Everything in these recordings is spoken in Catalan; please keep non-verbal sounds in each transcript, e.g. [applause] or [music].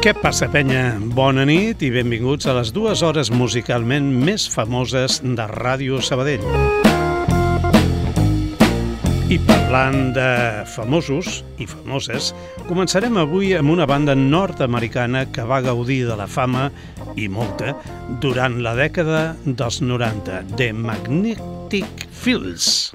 Què passa, penya? Bona nit i benvinguts a les dues hores musicalment més famoses de Ràdio Sabadell. I parlant de famosos i famoses, començarem avui amb una banda nord-americana que va gaudir de la fama i molta durant la dècada dels 90, The Magnetic Fields.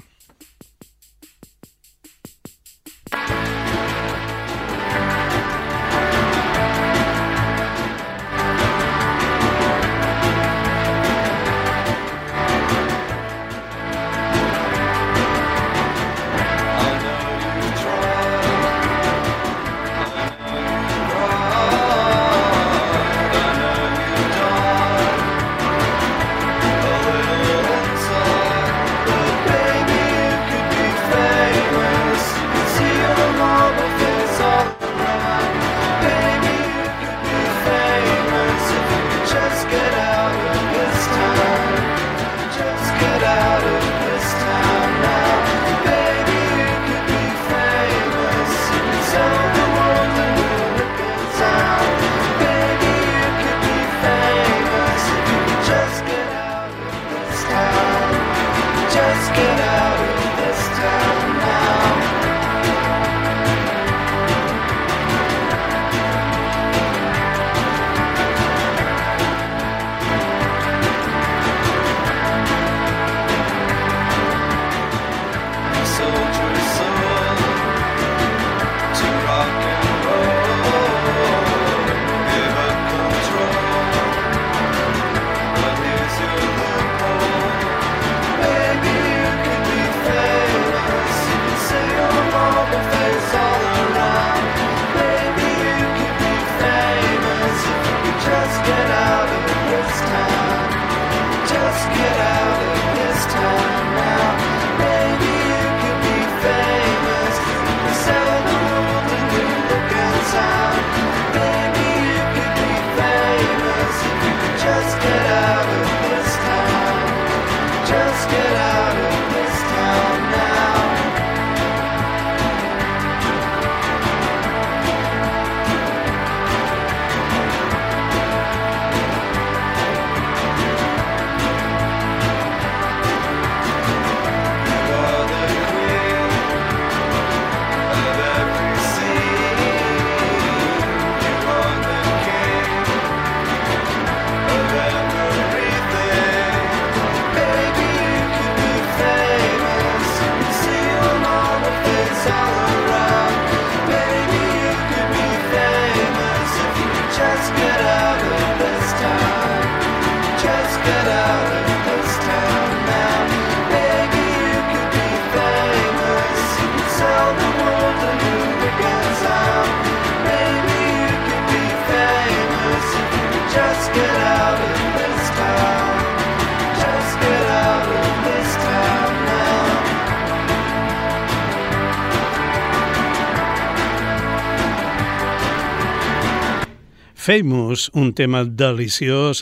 Famous, un tema deliciós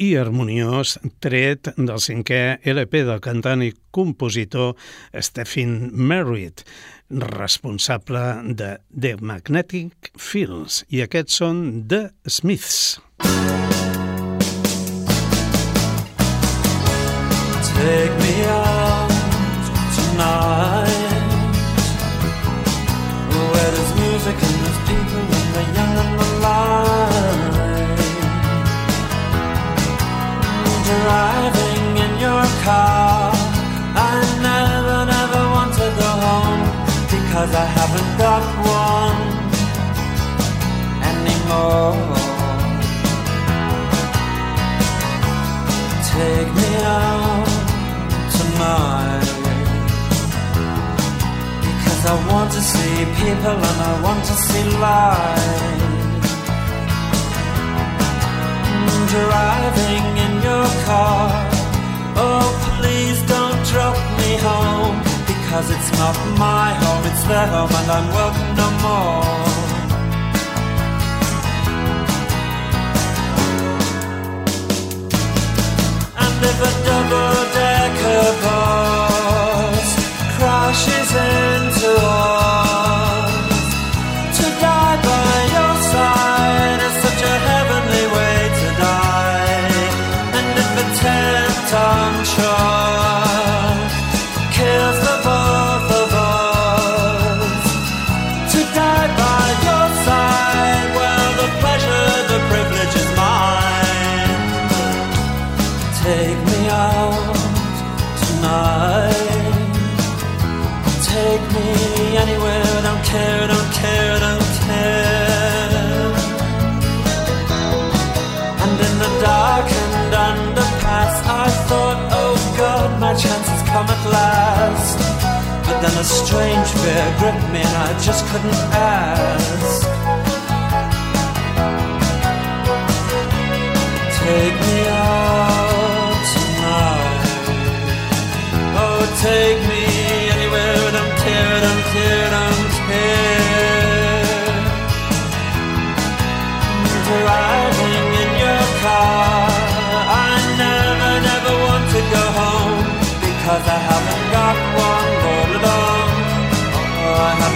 i harmoniós tret del cinquè LP del cantant i compositor Stephen Merritt, responsable de The Magnetic Fields, i aquests són The Smiths. Take me out tonight car. I never, never want to go home Because I haven't got one anymore. Take me out tonight Because I want to see people and I want to see light. Driving in your car, oh please don't drop me home because it's not my home, it's their home and I'm welcome no more. And if a double decker strange fear gripped me and I just couldn't ask. Take me out tonight. Oh, take me anywhere. Don't care, don't care, don't care. Driving in your car. I never, never want to go home because I haven't got I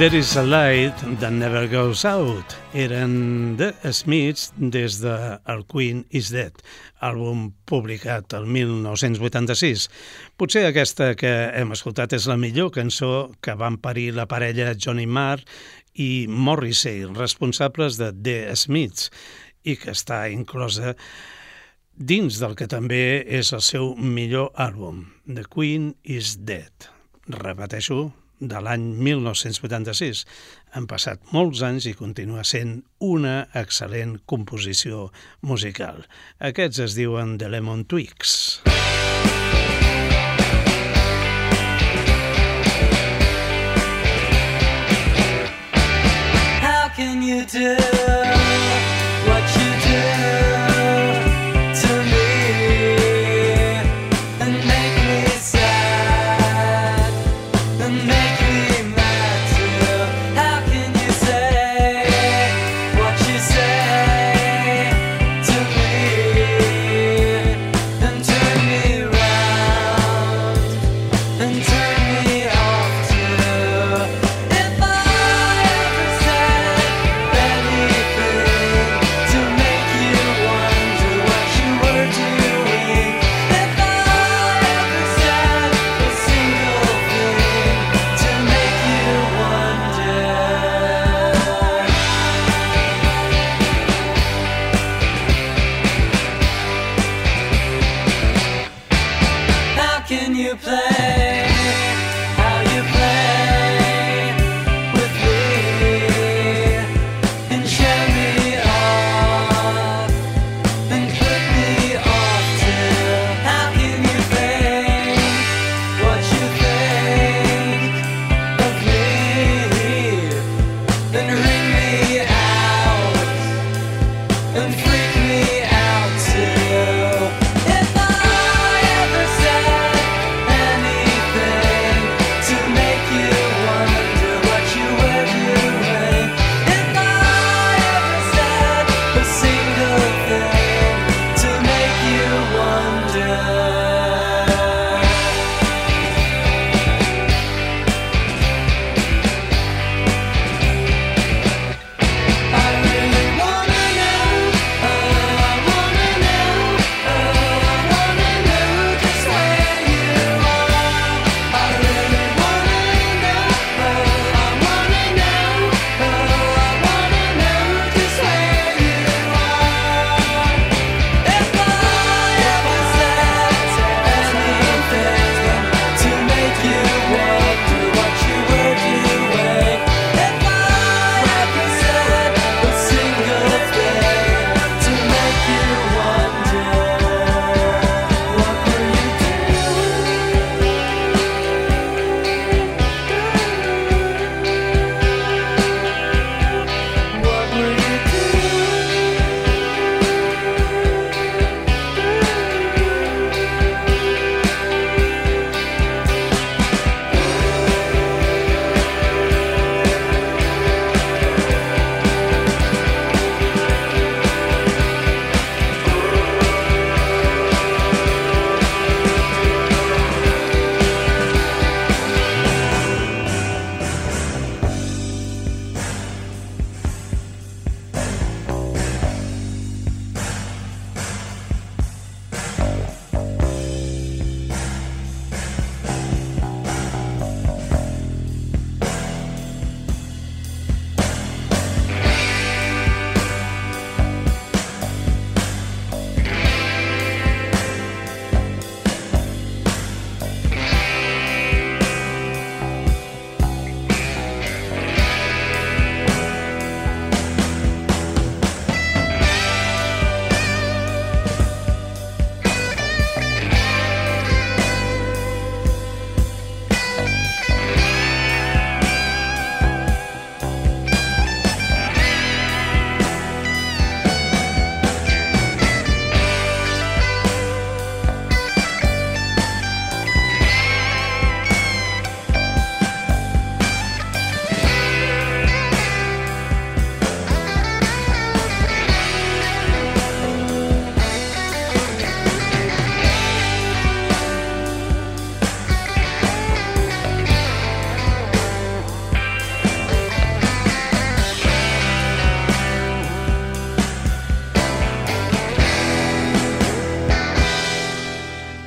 There is a light that never goes out. Eren The Smiths des de El Queen is Dead, àlbum publicat el 1986. Potser aquesta que hem escoltat és la millor cançó que van parir la parella Johnny Marr i Morrissey, responsables de The Smiths, i que està inclosa dins del que també és el seu millor àlbum, The Queen is Dead. Repeteixo, de l'any 1986. Han passat molts anys i continua sent una excel·lent composició musical. Aquests es diuen The Lemon Twigs. How can you do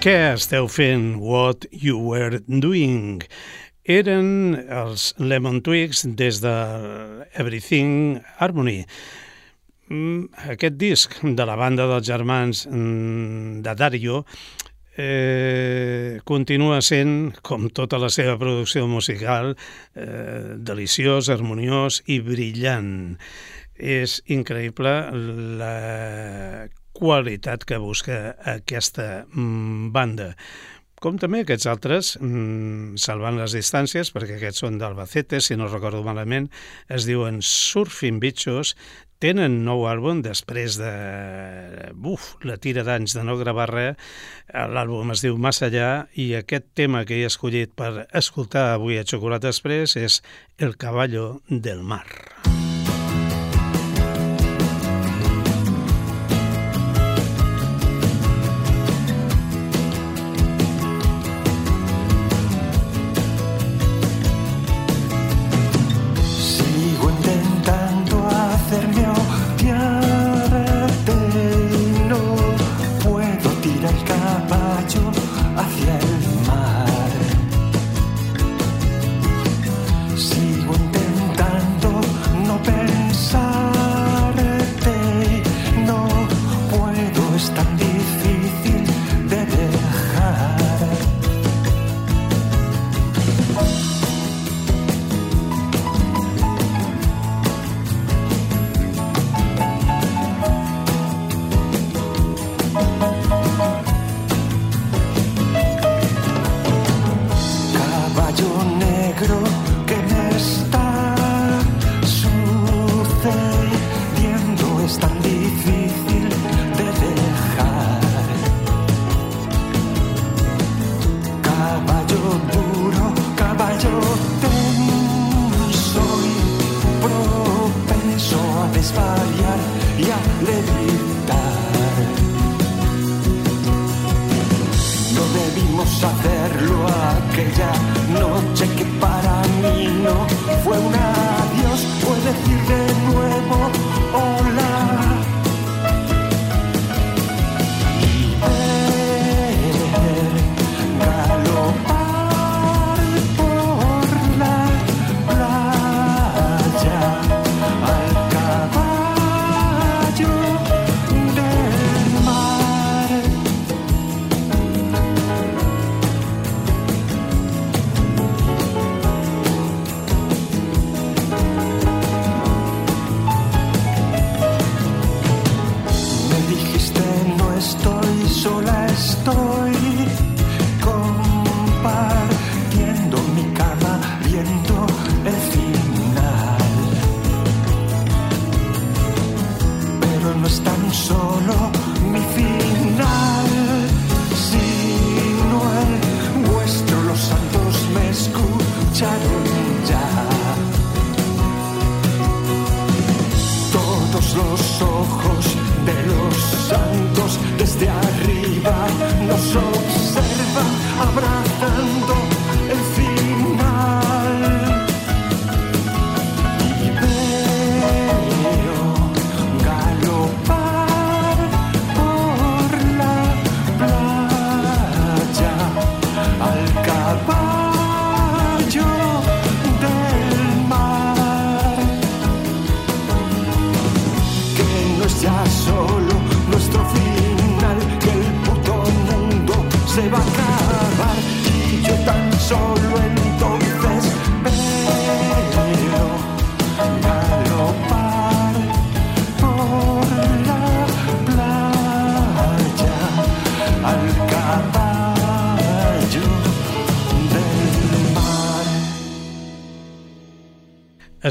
Què esteu fent? What you were doing? Eren els Lemon Twigs des de Everything Harmony. Mm, Aquest disc de la banda dels germans mm, de Dario eh, continua sent, com tota la seva producció musical, eh, deliciós, harmoniós i brillant. És increïble la qualitat que busca aquesta mm, banda com també aquests altres, mmm, salvant les distàncies, perquè aquests són d'Albacete, si no recordo malament, es diuen Surfing Bichos, tenen nou àlbum després de uf, la tira d'anys de no gravar res. L'àlbum es diu Más allá i aquest tema que he escollit per escoltar avui a Xocolata Express és El caballo del mar.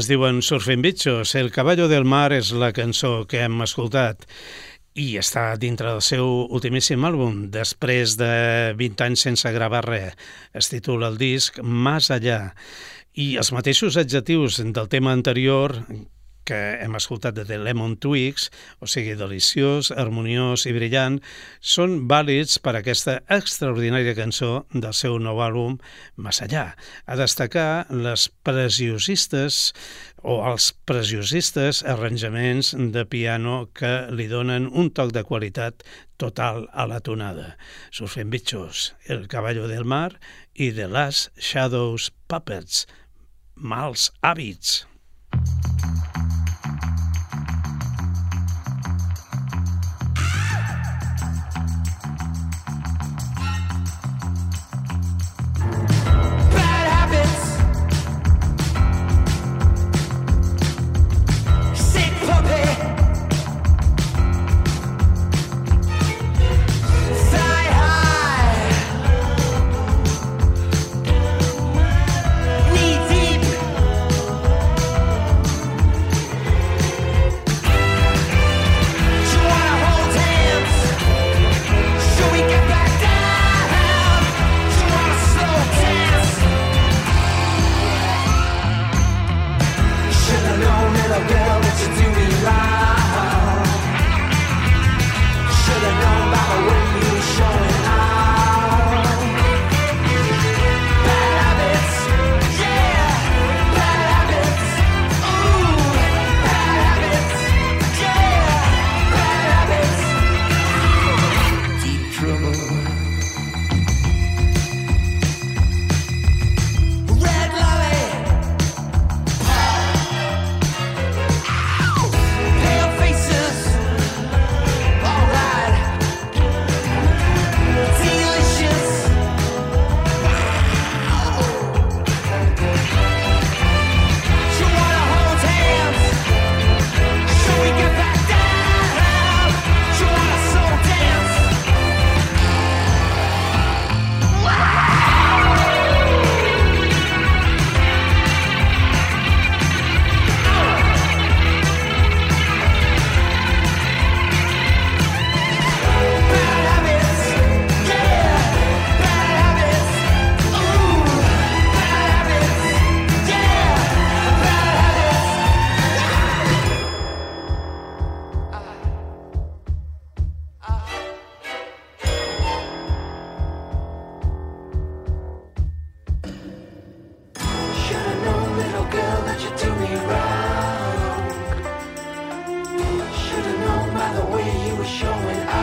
Es diuen Surfing Bichos. El caballo del mar és la cançó que hem escoltat i està dintre del seu ultimíssim àlbum, després de 20 anys sense gravar res. Es titula el disc Más allá. I els mateixos adjectius del tema anterior que hem escoltat de The Lemon Twigs, o sigui, deliciós, harmoniós i brillant, són vàlids per aquesta extraordinària cançó del seu nou àlbum Més allà. A destacar les preciosistes o els preciosistes arranjaments de piano que li donen un toc de qualitat total a la tonada. Surfen bitxos, El caballo del mar i The Last Shadows Puppets, mals hàbits. Bad the way you were showing off.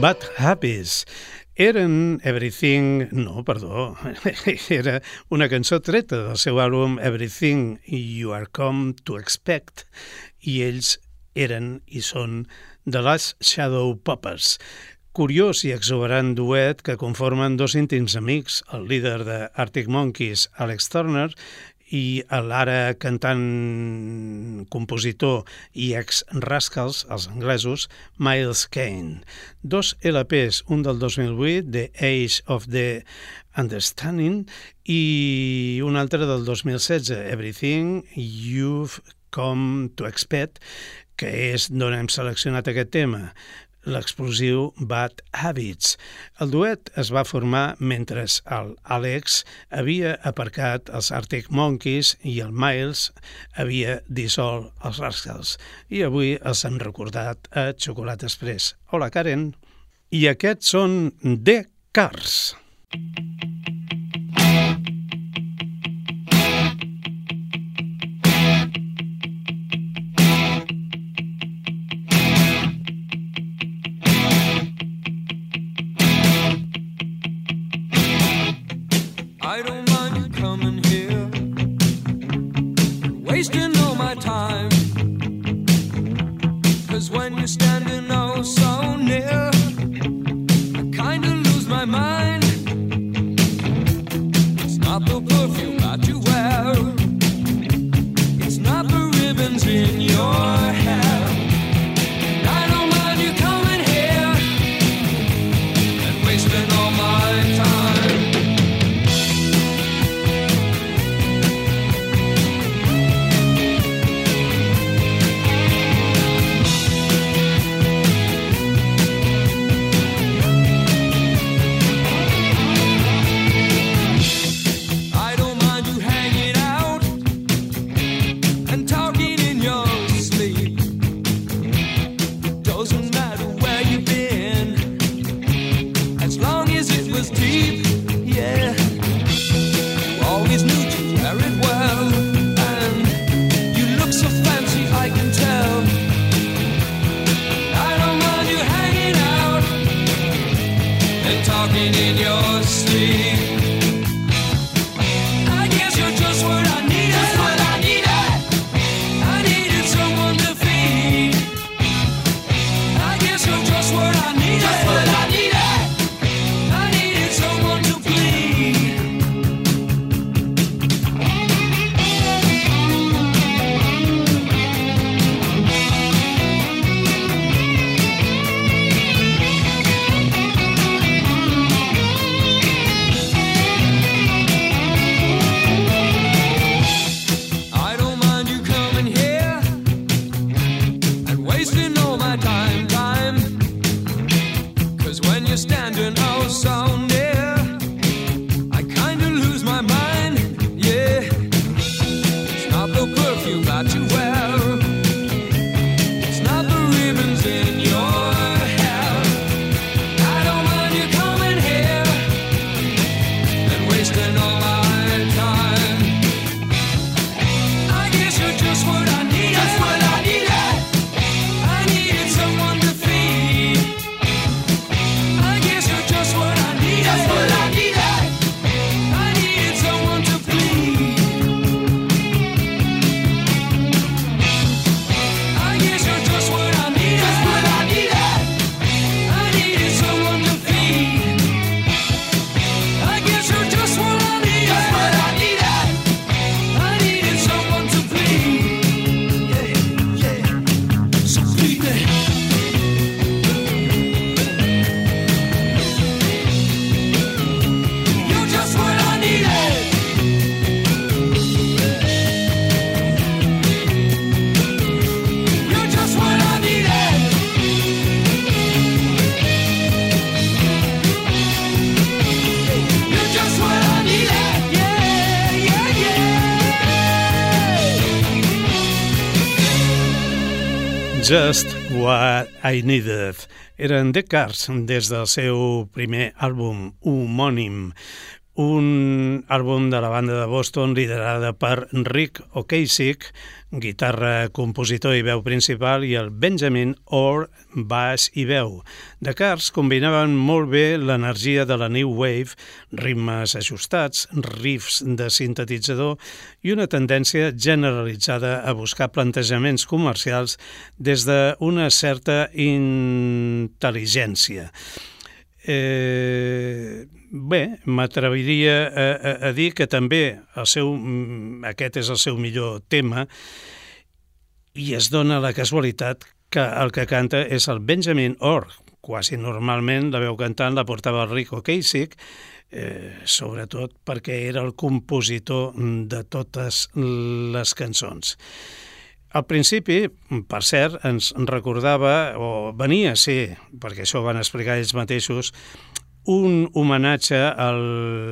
Bad Habits eren Everything... No, perdó. [laughs] Era una cançó treta del seu àlbum Everything You Are Come to Expect i ells eren i són The Last Shadow Puppers, curiós i exuberant duet que conformen dos íntims amics, el líder de Arctic Monkeys, Alex Turner, i l'ara cantant, compositor i ex-Rascals, els anglesos, Miles Kane. Dos LPs, un del 2008, The Age of the Understanding, i un altre del 2016, Everything You've Come to Expect, que és d'on hem seleccionat aquest tema l'explosiu Bad Habits. El duet es va formar mentre el Alex havia aparcat els Arctic Monkeys i el Miles havia dissolt els Rascals. I avui els han recordat a Xocolata Express. Hola, Karen. I aquests són The Cars. I Just What I Needed. Eren The Cars des del seu primer àlbum homònim, un àlbum de la banda de Boston liderada per Rick Ocasek, guitarra, compositor i veu principal, i el Benjamin Orr, baix i veu. The Cars combinaven molt bé l'energia de la New Wave, ritmes ajustats, riffs de sintetitzador i una tendència generalitzada a buscar plantejaments comercials des d'una certa intel·ligència. Eh, bé, m'atreviria a, a, a dir que també el seu, mm, aquest és el seu millor tema i es dona la casualitat que el que canta és el Benjamin Orr. Quasi normalment la veu cantant la portava el Rico Kasich, eh, sobretot perquè era el compositor de totes les cançons. Al principi, per cert, ens recordava, o venia a ser, perquè això ho van explicar ells mateixos, un homenatge al,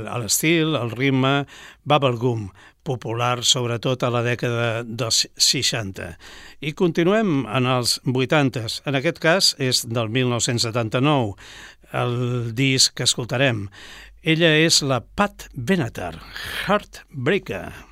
a l'estil, al ritme bubblegum, popular sobretot a la dècada dels 60. I continuem en els 80s. En aquest cas és del 1979, el disc que escoltarem. Ella és la Pat Benatar, Heartbreaker.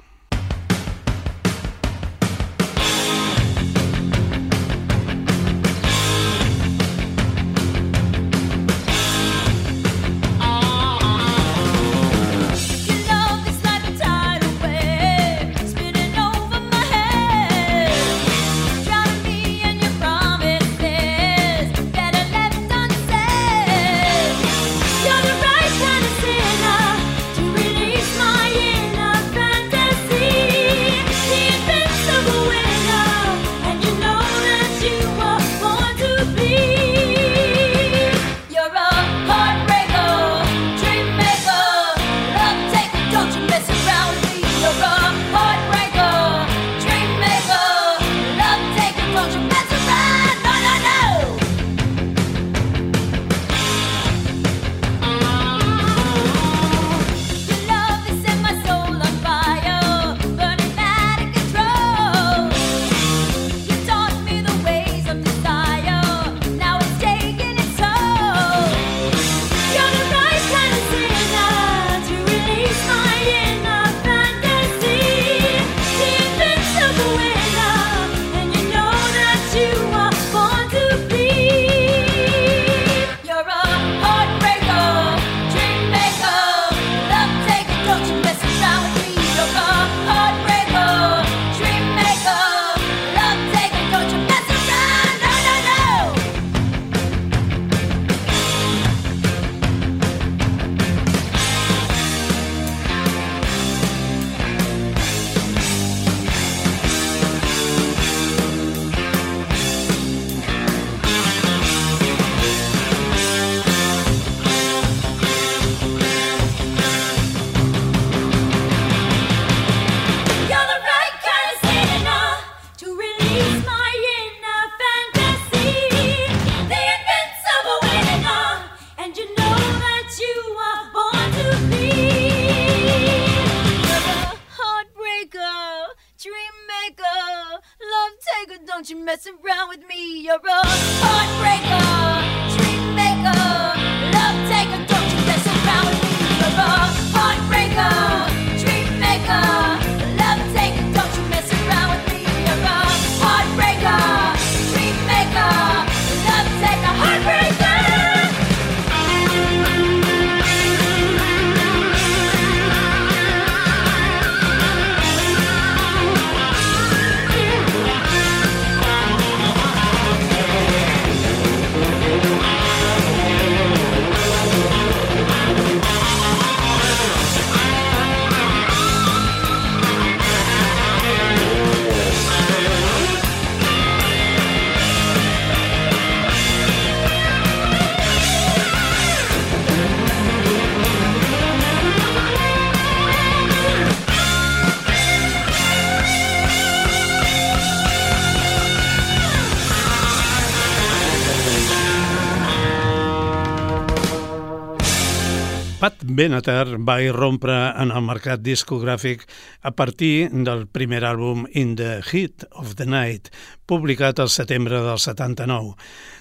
Benatar va irrompre en el mercat discogràfic a partir del primer àlbum In the Heat of the Night, publicat al setembre del 79,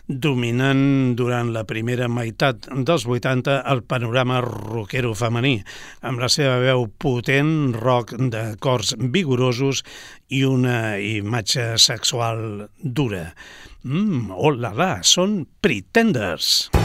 dominant durant la primera meitat dels 80 el panorama rockero femení, amb la seva veu potent, rock de cors vigorosos i una imatge sexual dura. Mm, oh la la, són Pretenders! Pretenders!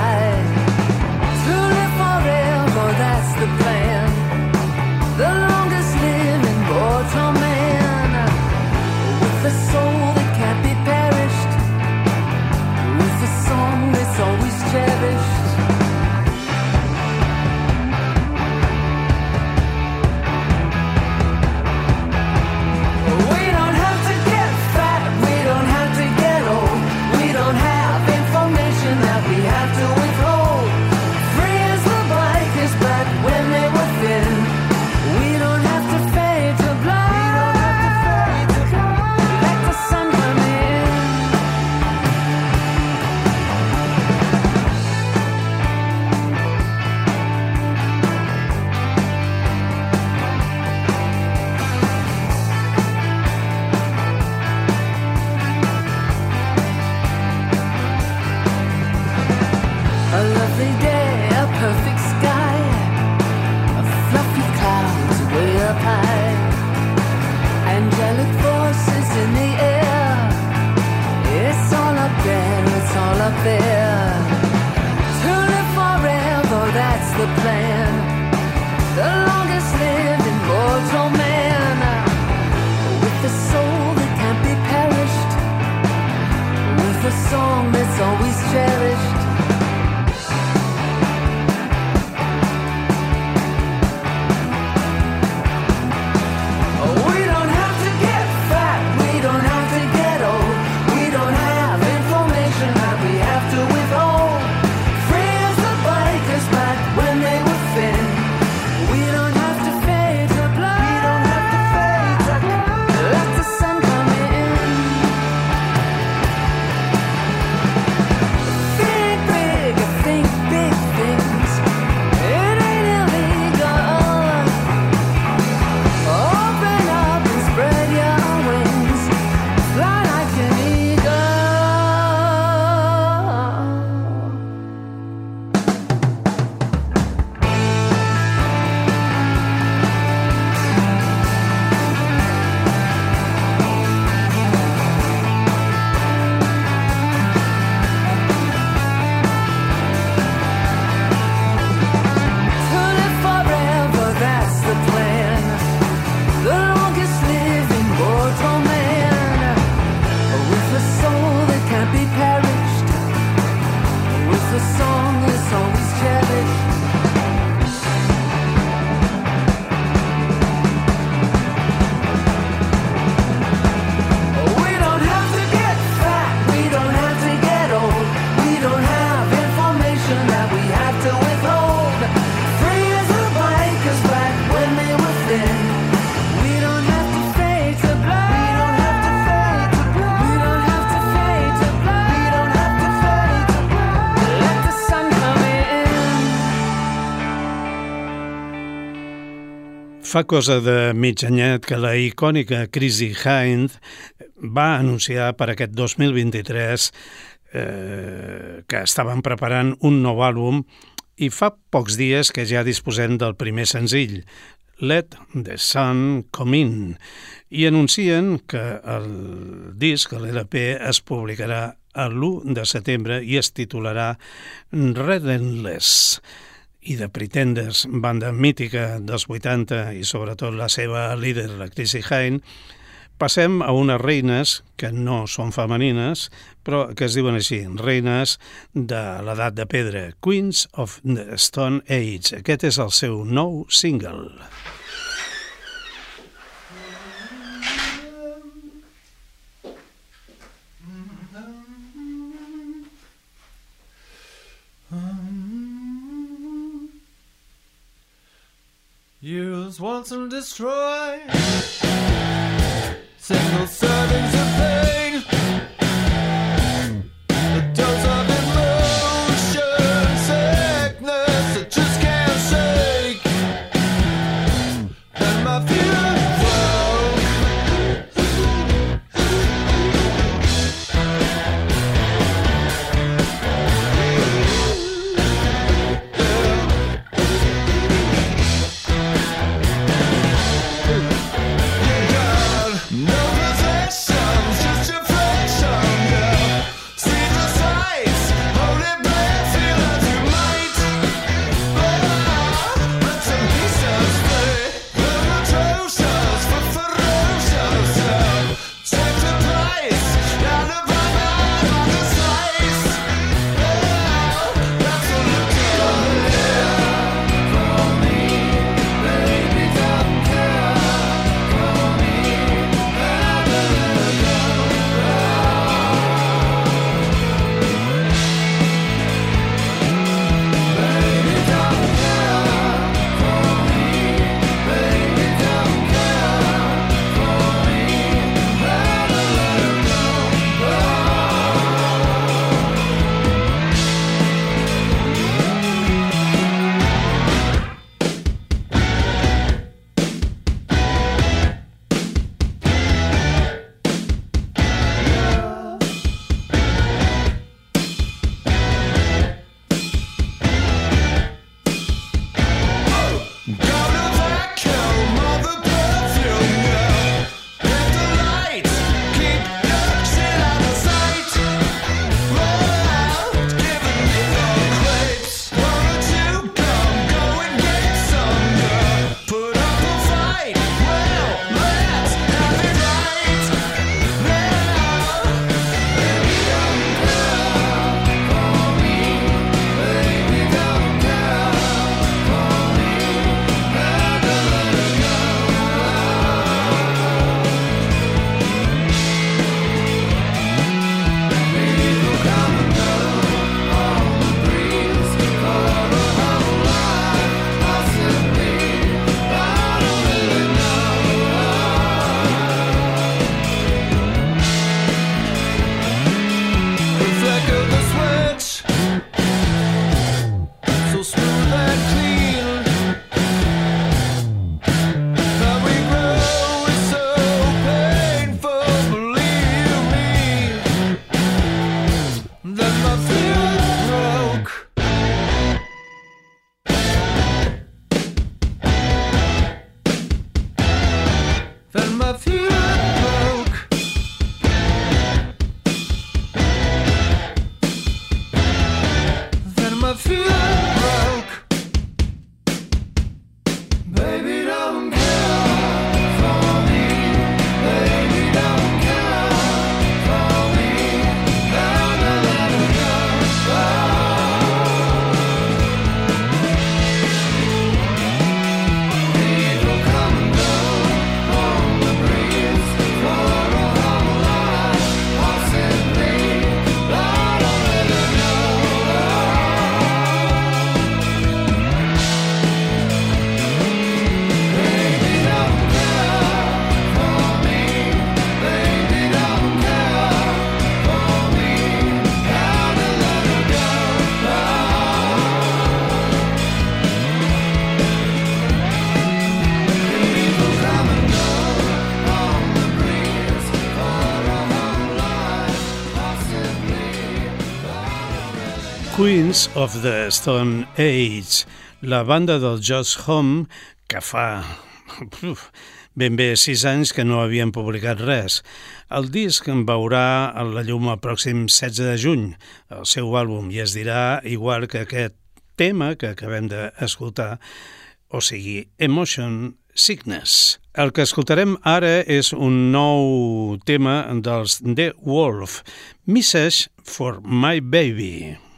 Fa cosa de mig anyet que la icònica Chrissy Hind va anunciar per aquest 2023 eh, que estaven preparant un nou àlbum i fa pocs dies que ja disposem del primer senzill, Let the Sun Come In, i anuncien que el disc, l'LP, es publicarà l'1 de setembre i es titularà Relentless i de Pretenders, banda mítica dels 80 i sobretot la seva líder, la Chrissy Hine, passem a unes reines que no són femenines, però que es diuen així, reines de l'edat de pedra, Queens of the Stone Age. Aquest és el seu nou single. Use once and destroy. Single servings of pain. Queens of the Stone Age, la banda del Just Home que fa uf, ben bé sis anys que no havien publicat res. El disc en veurà a la llum el pròxim 16 de juny, el seu àlbum, i es dirà igual que aquest tema que acabem d'escoltar, o sigui, Emotion Sickness. El que escoltarem ara és un nou tema dels The Wolf, Message for My Baby.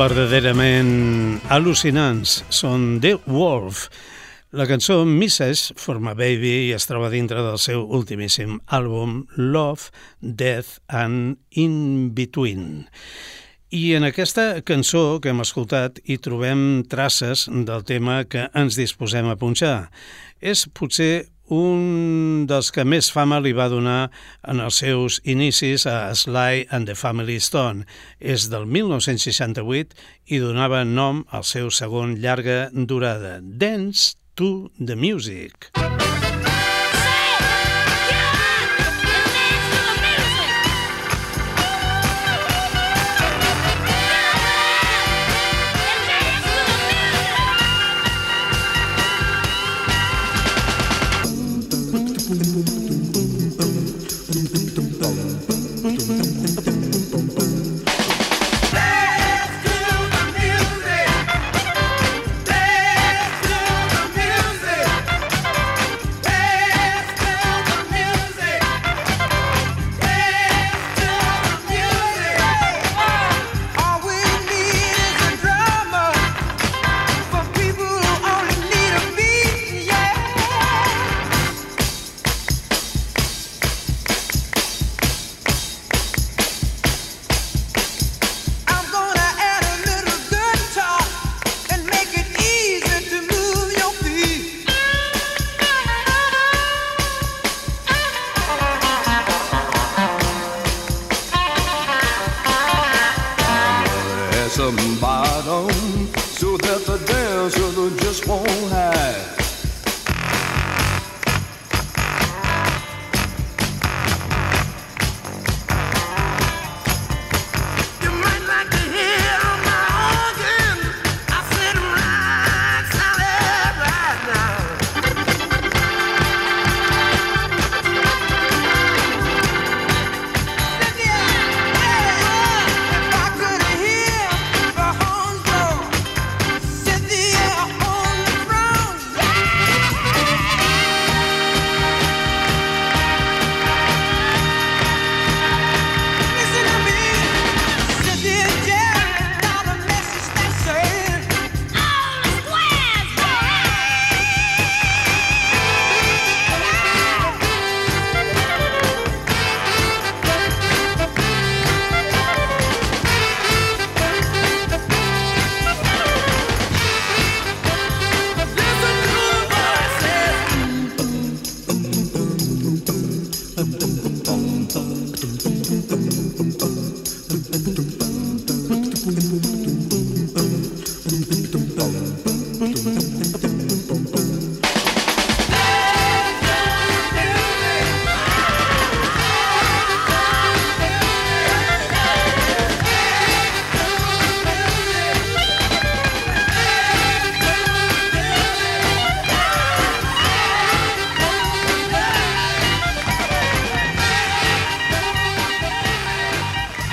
Verdaderament al·lucinants són The Wolf. La cançó Mrs. for my Baby i es troba dintre del seu ultimíssim àlbum Love, Death and In Between. I en aquesta cançó que hem escoltat hi trobem traces del tema que ens disposem a punxar. És potser un dels que més fama li va donar en els seus inicis a Sly and the Family Stone. És del 1968 i donava nom al seu segon llarga durada, Dance to the Music. All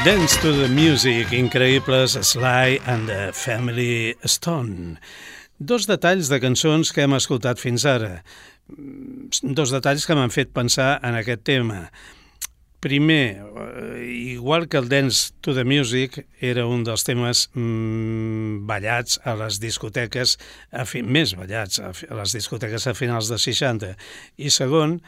Dance to the Music, increïbles Sly and the Family Stone. Dos detalls de cançons que hem escoltat fins ara. Mm, Dos detalls que m'han fet pensar en aquest tema. Primer, eh, igual que el Dance to the Music era un dels temes mm, ballats a les discoteques, a fi, més ballats a, les discoteques a finals de 60. I segon,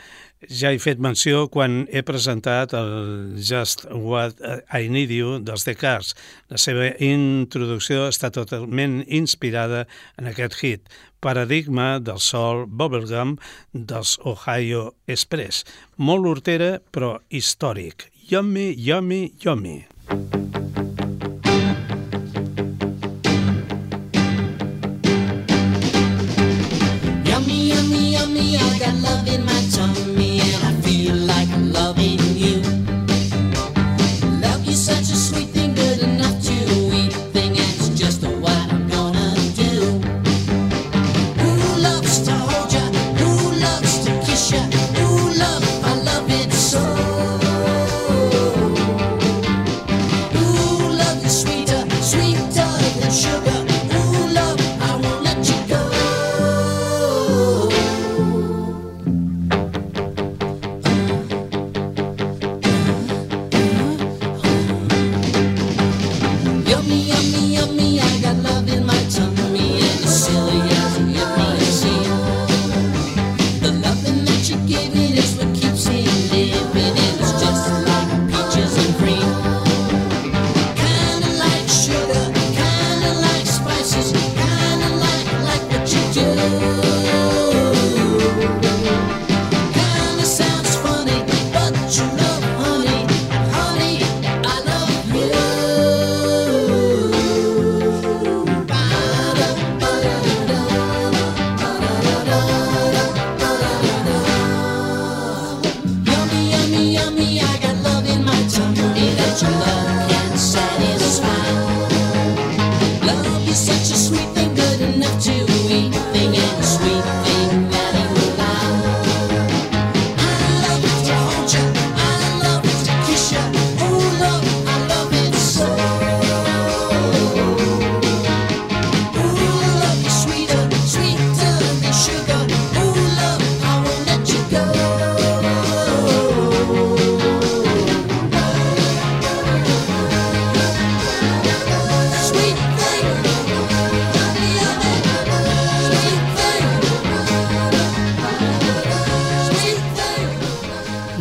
ja he fet menció quan he presentat el Just What I Need You dels Cars. La seva introducció està totalment inspirada en aquest hit, paradigma del sol bubblegum dels Ohio Express. Molt hortera, però històric. Yummy, yummy, yummy. Yummy,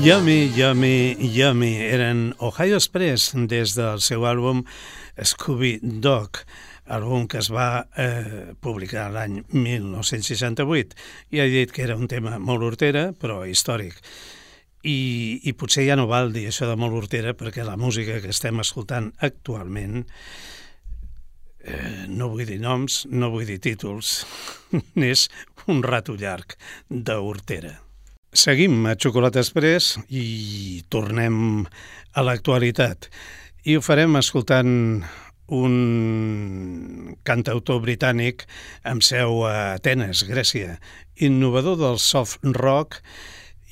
Yummy, Yummy, Yummy eren Ohio Express des del seu àlbum Scooby Dog, àlbum que es va eh, publicar l'any 1968. I he dit que era un tema molt hortera, però històric. I, I potser ja no val dir això de molt hortera perquè la música que estem escoltant actualment eh, no vull dir noms, no vull dir títols, [laughs] n'és un rato llarg de hortera. Seguim a Xocolata Express i tornem a l'actualitat. I ho farem escoltant un cantautor britànic amb seu a Atenes, Grècia, innovador del soft rock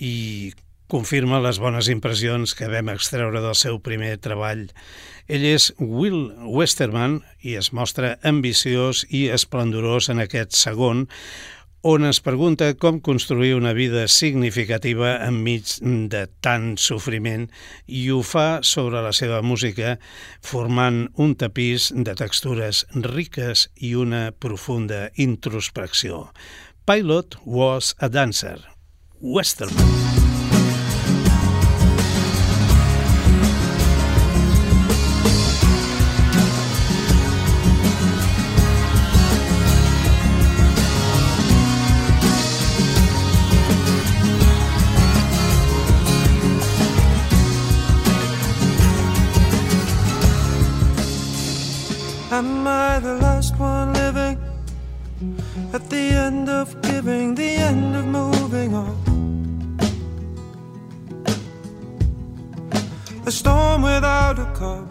i confirma les bones impressions que vam extreure del seu primer treball. Ell és Will Westerman i es mostra ambiciós i esplendorós en aquest segon, on es pregunta com construir una vida significativa enmig de tant sofriment i ho fa sobre la seva música formant un tapís de textures riques i una profunda introspecció. Pilot was a dancer. Westerman. Giving, the end of moving on. A storm without a calm,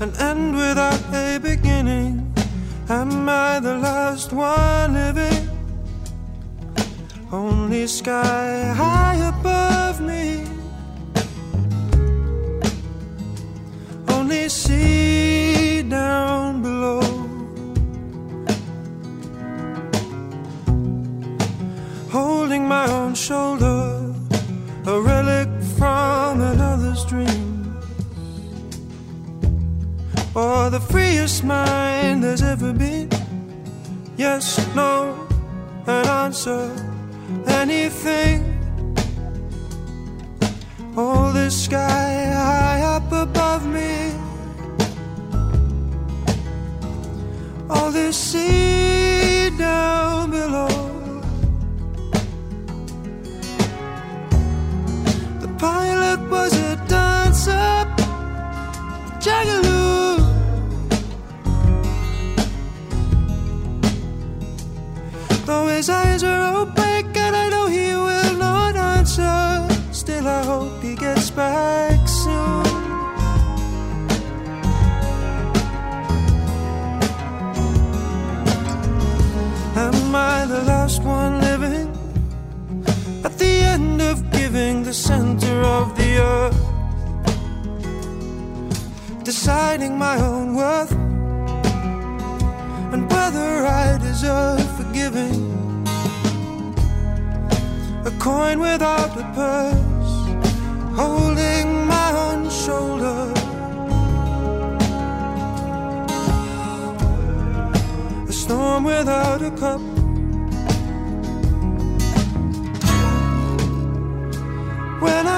an end without a beginning. Am I the last one living? Only sky high above me. Only sea The freest mind there's ever been. Yes, no, an answer, anything. All the sky high up above me. All the sea the last one living? At the end of giving, the center of the earth. Deciding my own worth and whether I deserve forgiving. A coin without a purse, holding my own shoulder. A storm without a cup. When I